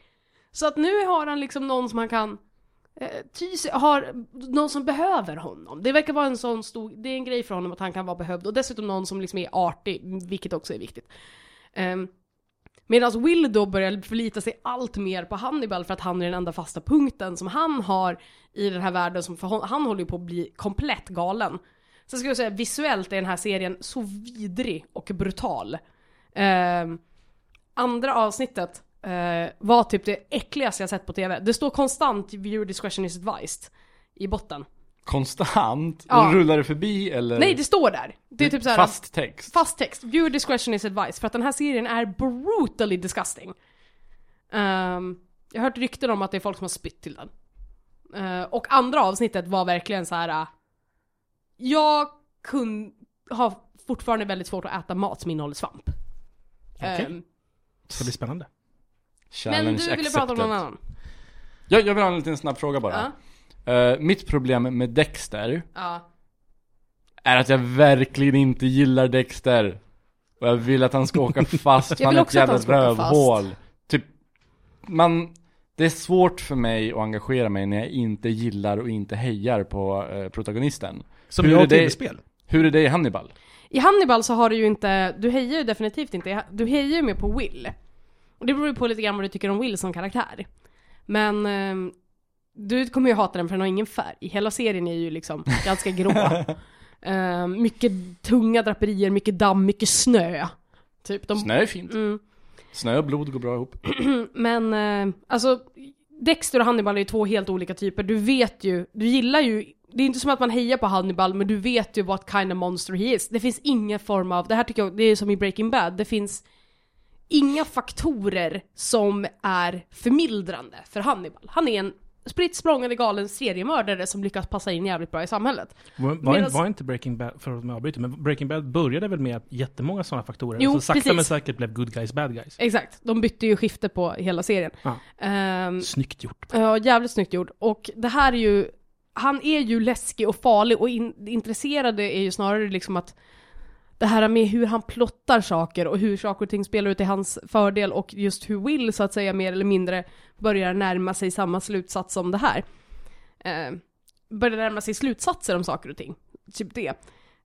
Så att nu har han liksom någon som han kan Eh, ty sig, har någon som behöver honom. Det verkar vara en sån stor, det är en grej för honom att han kan vara behövd och dessutom någon som liksom är artig, vilket också är viktigt. Ehm, um, Medan Will då börjar förlita sig allt mer på Hannibal för att han är den enda fasta punkten som han har i den här världen som för hon, han håller ju på att bli komplett galen. Sen skulle jag säga visuellt är den här serien så vidrig och brutal. Um, andra avsnittet eh, var typ det äckligaste jag sett på TV. Det står konstant 'viewer discretion is advised' i botten. Konstant? Ja. Rullar det förbi eller? Nej, det står där! Det är typ såhär Fast text? fast text. Viewer discretion is advised. För att den här serien är brutally disgusting. Ehm, jag har hört rykten om att det är folk som har spytt till den. Eh, och andra avsnittet var verkligen så här. äh, jag kun, har fortfarande väldigt svårt att äta mat som innehåller svamp. Okej. Ehm, Det ska bli spännande. Challenge men du ville prata om någon annan? Jag, jag vill ha en liten snabb fråga bara. Ja. Eh, mitt problem med Dexter Ja. är att jag verkligen inte gillar Dexter. Och jag vill att han ska åka fast, Jag han vill är ett jävla rövhål. Typ, man, det är svårt för mig att engagera mig när jag inte gillar och inte hejar på eh, protagonisten. Som Hur jag det- tv-spel. Hur är det i Hannibal? I Hannibal så har du ju inte, du hejar ju definitivt inte, du hejar ju mer på Will. Och det beror ju på lite grann vad du tycker om Will som karaktär. Men ehm, du kommer ju hata den för den har ingen färg. Hela serien är ju liksom ganska grå. Ehm, mycket tunga draperier, mycket damm, mycket snö. Typ de... Snö är fint. Mm. Snö och blod går bra ihop. Men eh, alltså, Dexter och Hannibal är ju två helt olika typer. Du vet ju, du gillar ju, det är inte som att man hejar på Hannibal, men du vet ju what kind of monster he is. Det finns ingen form av, det här tycker jag, det är som i Breaking Bad, det finns inga faktorer som är förmildrande för Hannibal. Han är en spritt språngande galen seriemördare som lyckas passa in jävligt bra i samhället. Var, var, Medans- var inte Breaking Bad, för att jag avbryter, men Breaking Bad började väl med jättemånga sådana faktorer? Jo, så sakta precis. men säkert blev good guys bad guys. Exakt, de bytte ju skifte på hela serien. Ja. Ehm, Snyggt gjort. Ja, jävligt snyggt gjort. Och det här är ju, han är ju läskig och farlig och in, det intresserade är ju snarare liksom att det här med hur han plottar saker och hur saker och ting spelar ut i hans fördel och just hur Will så att säga mer eller mindre börjar närma sig samma slutsats som det här. Eh, börjar närma sig slutsatser om saker och ting. Typ det.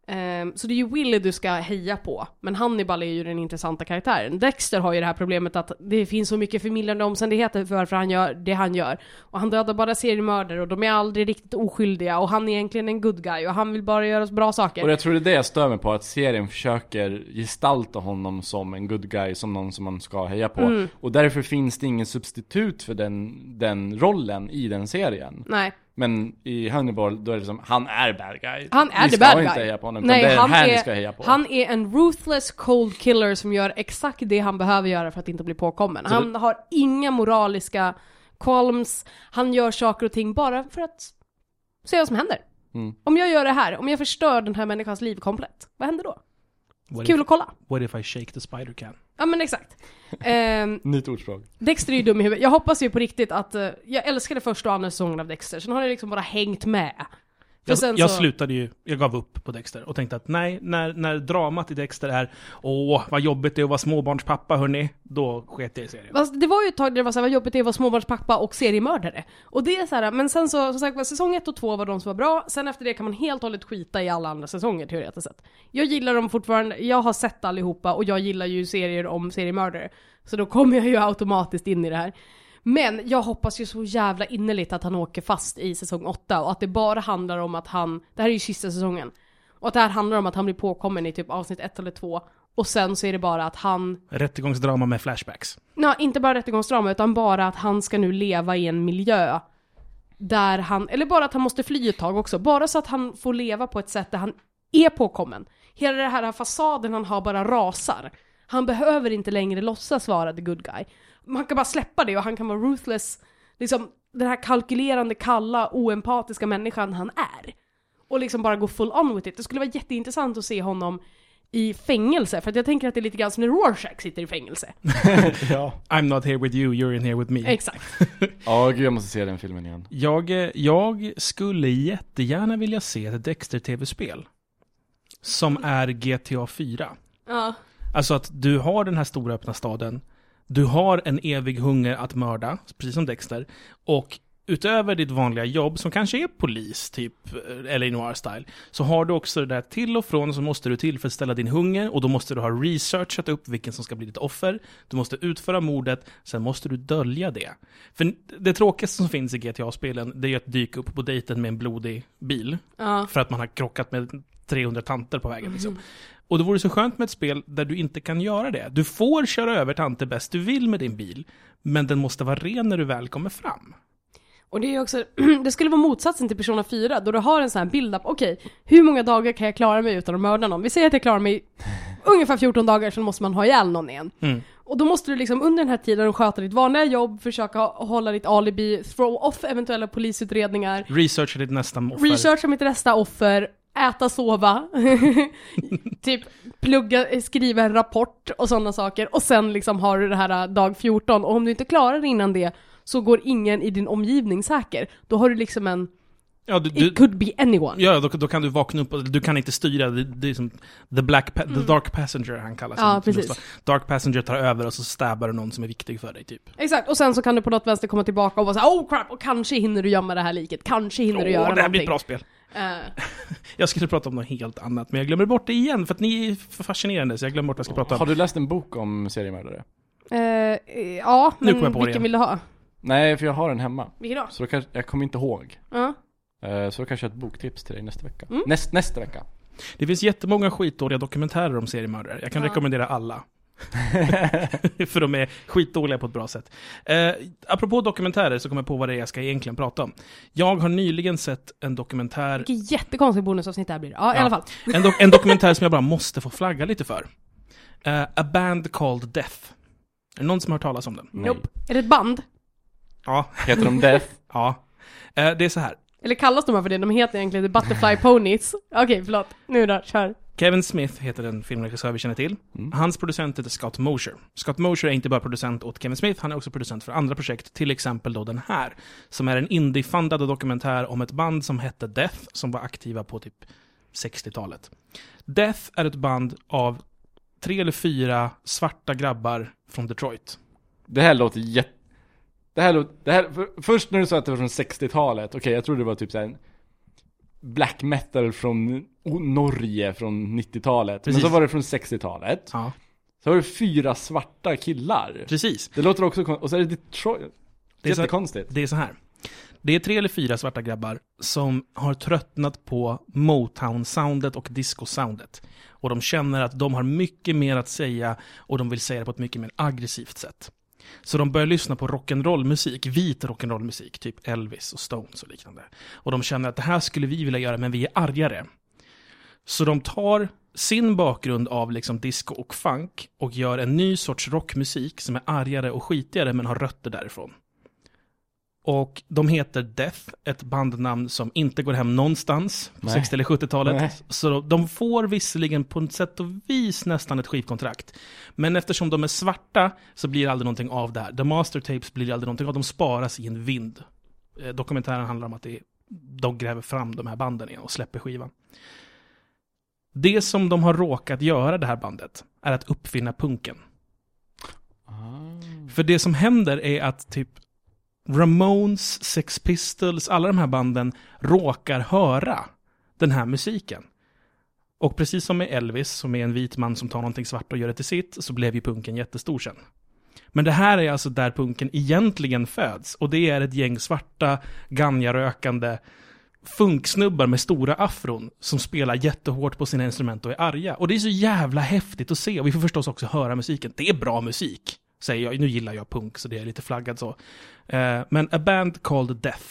Eh, så det är ju Will du ska heja på, men Hannibal är ju den intressanta karaktären. Dexter har ju det här problemet att det finns så mycket förmildrande omständigheter för varför han gör det han gör. Och han dödar bara seriemördare och de är aldrig riktigt oskyldiga och han är egentligen en good guy och han vill bara göra bra saker. Och jag tror det är det jag stör mig på, att serien försöker gestalta honom som en good guy, som någon som man ska heja på. Mm. Och därför finns det ingen substitut för den, den rollen i den serien. Nej. Men i Hannibal, då är det som, han är bad guy. Han är Ni the ska bad inte guy. heja på honom, Nej, det är han här ni är- ska heja på. Han är en ruthless cold killer som gör exakt det han behöver göra för att inte bli påkommen. Så Han har inga moraliska qualms, han gör saker och ting bara för att se vad som händer. Mm. Om jag gör det här, om jag förstör den här människans liv komplett, vad händer då? What Kul if, att kolla. what if I shake the spider can? Ja men exakt. Ehm, Nytt ordspråk. Dexter är ju dum i huvudet. Jag hoppas ju på riktigt att, eh, jag älskade första och andra säsongen av Dexter, sen har det liksom bara hängt med. Jag, sen jag så- slutade ju, jag gav upp på Dexter och tänkte att nej, när, när dramat i Dexter är åh, vad jobbigt det är att vara småbarnspappa hörni, då sket jag i serien. Fast det var ju ett tag där det var så här, vad jobbigt det är att vara småbarnspappa och seriemördare. Och det är så här, men sen så, som sagt säsong 1 och 2 var de som var bra, sen efter det kan man helt och hållet skita i alla andra säsonger teoretiskt sett. Jag gillar dem fortfarande, jag har sett allihopa och jag gillar ju serier om seriemördare. Så då kommer jag ju automatiskt in i det här. Men jag hoppas ju så jävla innerligt att han åker fast i säsong 8 och att det bara handlar om att han, det här är ju sista säsongen. Och att det här handlar om att han blir påkommen i typ avsnitt 1 eller 2 och sen så är det bara att han Rättegångsdrama med flashbacks. Nej, inte bara rättegångsdrama utan bara att han ska nu leva i en miljö där han, eller bara att han måste fly ett tag också, bara så att han får leva på ett sätt där han är påkommen. Hela den här fasaden han har bara rasar. Han behöver inte längre låtsas vara the good guy. Man kan bara släppa det och han kan vara ruthless, liksom den här kalkylerande, kalla, oempatiska människan han är. Och liksom bara gå full on with it. Det skulle vara jätteintressant att se honom i fängelse, för att jag tänker att det är lite grann som när Rorschach sitter i fängelse. ja. I'm not here with you, you're in here with me. Exakt. Ja, gud jag måste se den filmen igen. Jag, eh, jag skulle jättegärna vilja se ett Dexter-tv-spel. Som är GTA 4. Ja. Alltså att du har den här stora öppna staden. Du har en evig hunger att mörda, precis som Dexter. Och utöver ditt vanliga jobb, som kanske är polis, typ eh, LA Noir-style, så har du också det där till och från så måste du tillfredsställa din hunger och då måste du ha researchat upp vilken som ska bli ditt offer. Du måste utföra mordet, sen måste du dölja det. För det tråkigaste som finns i GTA-spelen, det är att dyka upp på dejten med en blodig bil. Ja. För att man har krockat med 300 tanter på vägen liksom. Och det vore så skönt med ett spel där du inte kan göra det. Du får köra över tanter bäst du vill med din bil, men den måste vara ren när du väl kommer fram. Och det är också, det skulle vara motsatsen till Persona 4, då du har en sån här bild av, okej, hur många dagar kan jag klara mig utan att mörda någon? Vi säger att jag klarar mig ungefär 14 dagar, sen måste man ha ihjäl någon igen. Mm. Och då måste du liksom under den här tiden sköta ditt vanliga jobb, försöka hålla ditt alibi, throw off eventuella polisutredningar, Researcha ditt nästa offer. researcha mitt nästa offer, äta, sova, typ plugga, skriva en rapport och sådana saker. Och sen liksom har du det här äh, dag 14 och om du inte klarar det innan det så går ingen i din omgivning säker. Då har du liksom en, Ja, du, du, it could be anyone. ja då, då kan du vakna upp och du kan inte styra. Det, det är som the, black pa- the dark passenger han kallas. Mm. Ja, precis. Dark passenger tar över och så stabbar du någon som är viktig för dig typ. Exakt, och sen så kan du på något vänster komma tillbaka och vara såhär oh crap, och kanske hinner du gömma det här liket, kanske hinner du göra Åh, det här blir någonting. ett bra spel. Eh, Jag skulle prata om något helt annat, men jag glömmer bort det igen för att ni är för fascinerande så jag glömmer bort vad jag ska prata om. Har du läst en bok om seriemördare? eh, ja, Nu men vilken igen. vill du ha? Nej, för jag har den hemma. Vilken då? Så då kanske, jag kommer inte ihåg. Eh, Så då kanske jag har ett boktips till dig nästa vecka. Mm. Näst, nästa vecka. Det finns jättemånga skitdåliga dokumentärer om seriemördare. Jag kan rekommendera alla. För de är skitdåliga på ett bra sätt. Eh, apropå dokumentärer så kommer jag på vad det är jag ska egentligen prata om. Jag har nyligen sett en dokumentär, Vilket jättekonstigt bonusavsnitt det här blir. Ja, i Ja. alla fall. en, do- en dokumentär som jag bara måste få flagga lite för. Eh, A Band Called Death. Är det någon som har hört talas om den? Nej. Nope. Är det ett band? Ja. Heter de Death? ja. Eh, det är så här. Eller kallas de bara för det? De heter egentligen The Butterfly Ponies. Okej, förlåt. Nu då, kör. Kevin Smith heter den filmregissör vi känner till. Mm. Hans producent heter Scott Mosher. Scott Mosher är inte bara producent åt Kevin Smith, han är också producent för andra projekt, till exempel då den här, som är en indie-fundad dokumentär om ett band som hette Death, som var aktiva på typ 60-talet. Death är ett band av tre eller fyra svarta grabbar från Detroit. Det här låter jätte... Det här låter... Det här, för, först när du sa att det var från 60-talet, okej jag trodde det var typ såhär Black metal från Norge från 90-talet. Men så var det från 60-talet. Ja, Så var det fyra svarta killar. precis. Det låter också kon- Och så är det Detroit. Det är så- Jättekonstigt. Det är så här. Det är tre eller fyra svarta grabbar som har tröttnat på Motown-soundet och disco-soundet. Och de känner att de har mycket mer att säga och de vill säga det på ett mycket mer aggressivt sätt. Så de börjar lyssna på rock'n'roll-musik, vit rock'n'roll-musik, typ Elvis och Stones och liknande. Och de känner att det här skulle vi vilja göra, men vi är argare. Så de tar sin bakgrund av liksom disco och funk och gör en ny sorts rockmusik som är argare och skitigare men har rötter därifrån. Och de heter Death, ett bandnamn som inte går hem någonstans på Nej. 60 eller 70-talet. Nej. Så de får visserligen på ett sätt och vis nästan ett skivkontrakt. Men eftersom de är svarta så blir det aldrig någonting av det här. The Master Tapes blir det aldrig någonting av, de sparas i en vind. Eh, Dokumentären handlar om att det de gräver fram de här banden igen och släpper skivan. Det som de har råkat göra, det här bandet, är att uppfinna punken. Ah. För det som händer är att typ Ramones, Sex Pistols, alla de här banden råkar höra den här musiken. Och precis som med Elvis, som är en vit man som tar någonting svart och gör det till sitt, så blev ju punken jättestor sen. Men det här är alltså där punken egentligen föds. Och det är ett gäng svarta, ganjarökande funksnubbar med stora afron som spelar jättehårt på sina instrument och är arga. Och det är så jävla häftigt att se. Och vi får förstås också höra musiken. Det är bra musik, säger jag. Nu gillar jag punk, så det är lite flaggad så. Eh, men A Band Called Death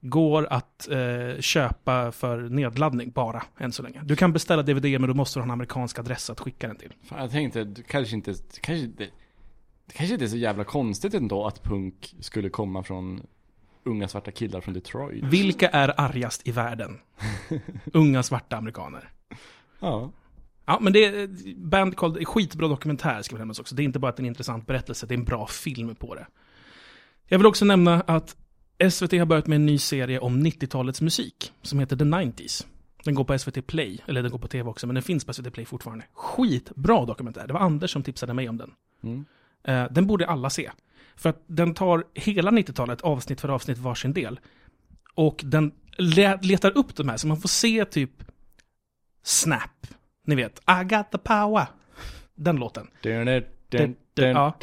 går att eh, köpa för nedladdning bara, än så länge. Du kan beställa DVD, men då måste du ha en amerikansk adress att skicka den till. Fan, jag tänkte, du kanske inte, kanske inte, det kanske inte är så jävla konstigt ändå att punk skulle komma från unga svarta killar från Detroit. Vilka är argast i världen? Unga svarta amerikaner. Ja. Ja, men det är Band Called, skitbra dokumentär ska vi nämna också. Det är inte bara att det är en intressant berättelse, det är en bra film på det. Jag vill också nämna att SVT har börjat med en ny serie om 90-talets musik, som heter The 90s. Den går på SVT Play, eller den går på tv också, men den finns på SVT Play fortfarande. Skitbra dokumentär, det var Anders som tipsade mig om den. Mm. Eh, den borde alla se. För att den tar hela 90-talet, avsnitt för avsnitt, varsin del. Och den letar upp de här, så man får se typ Snap. Ni vet, I got the power. Den låten. Ja.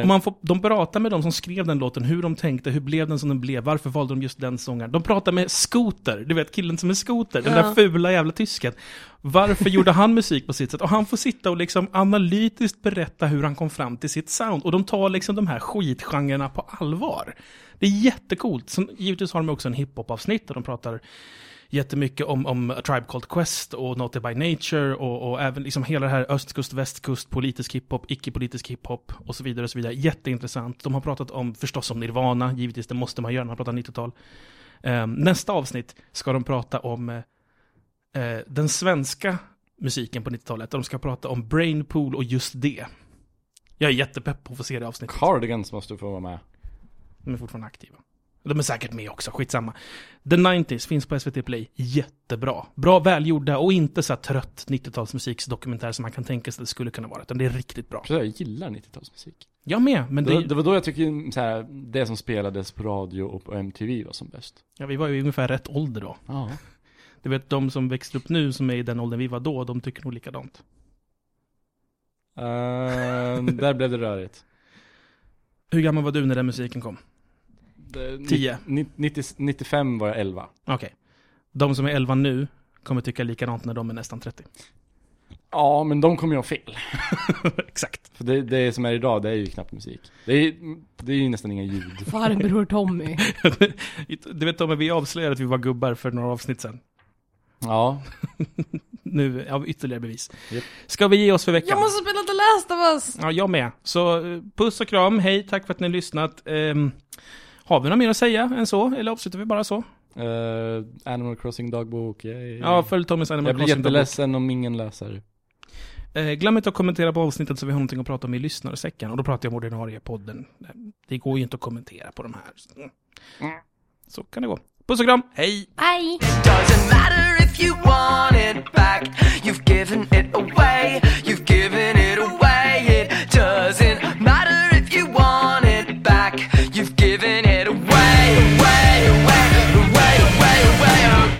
Och man får, de pratar med de som skrev den låten, hur de tänkte, hur blev den som den blev, varför valde de just den sångaren. De pratar med Scooter, du vet killen som är Scooter, den Ja. där fula jävla tysken. Varför gjorde han musik på sitt sätt? Och han får sitta och liksom analytiskt berätta hur han kom fram till sitt sound. Och de tar liksom de här skitgenrerna på allvar. Det är jättecoolt. Sen, givetvis har de också en hiphop-avsnitt där de pratar jättemycket om, om A Tribe Called Quest och Naughty by Nature och, och även liksom hela det här östkust, västkust, politisk hiphop, icke-politisk hiphop och så vidare och så vidare. Jätteintressant. De har pratat om, förstås om Nirvana, givetvis det måste man göra när man pratar 90-tal. Ehm, nästa avsnitt ska de prata om eh, den svenska musiken på 90-talet. De ska prata om Brainpool och just det. Jag är jättepepp på att få se det avsnittet. Cardigans måste få vara med. De är fortfarande aktiva. De är säkert med också, skitsamma. The 90s finns på SVT Play. Jättebra. Bra, välgjorda och inte så här trött 90-talsmusiksdokumentär som man kan tänka sig att det skulle kunna vara. Utan det är riktigt bra. Jag gillar 90-talsmusik. Jag med, men Det, det, det var då jag tycker så här, det som spelades på radio och på MTV var som bäst. ja, vi var ju ungefär rätt ålder då. Ja. Du vet, de som växte upp nu, som är i den åldern vi var då, de tycker nog likadant. Ehm, där blev det rörigt. Hur gammal var du när den musiken kom? Det- Tio. ni- 90, 95 var jag 11. Okej. De som är 11 nu kommer tycka likadant när de är nästan 30. Ja, men de kommer ju ha fel. Exakt. För det, det som är idag, det är ju knappt musik. Det är, det är ju nästan inga ljud. Farbror Tommy. du vet Tommy, vi avslöjade att vi var gubbar för några avsnitt sedan. Ja, Nu, ja, ytterligare bevis. Japp. Ska vi ge oss för veckan? Jag måste spela The Last of Us! Ja, jag med. Så eh, puss och kram, hej, tack för att ni har lyssnat. Ehm, har vi något mer att säga än så? Eller avslutar vi bara så? Eh, Animal Crossing dagbok, yay. Ja, följ Tommys Animal Jag blir Crossing dagbok. jätteledsen om ingen läser. Eh, glöm inte att kommentera på avsnittet så vi har någonting att prata om i lyssnarsäcken. Och då pratar jag om ordinarie podden. Det går ju inte att kommentera på de här. Mm. Så kan det gå. Puss och kram, hej! Bye! Doesn't matter if you want it back. You've given it away. You've given it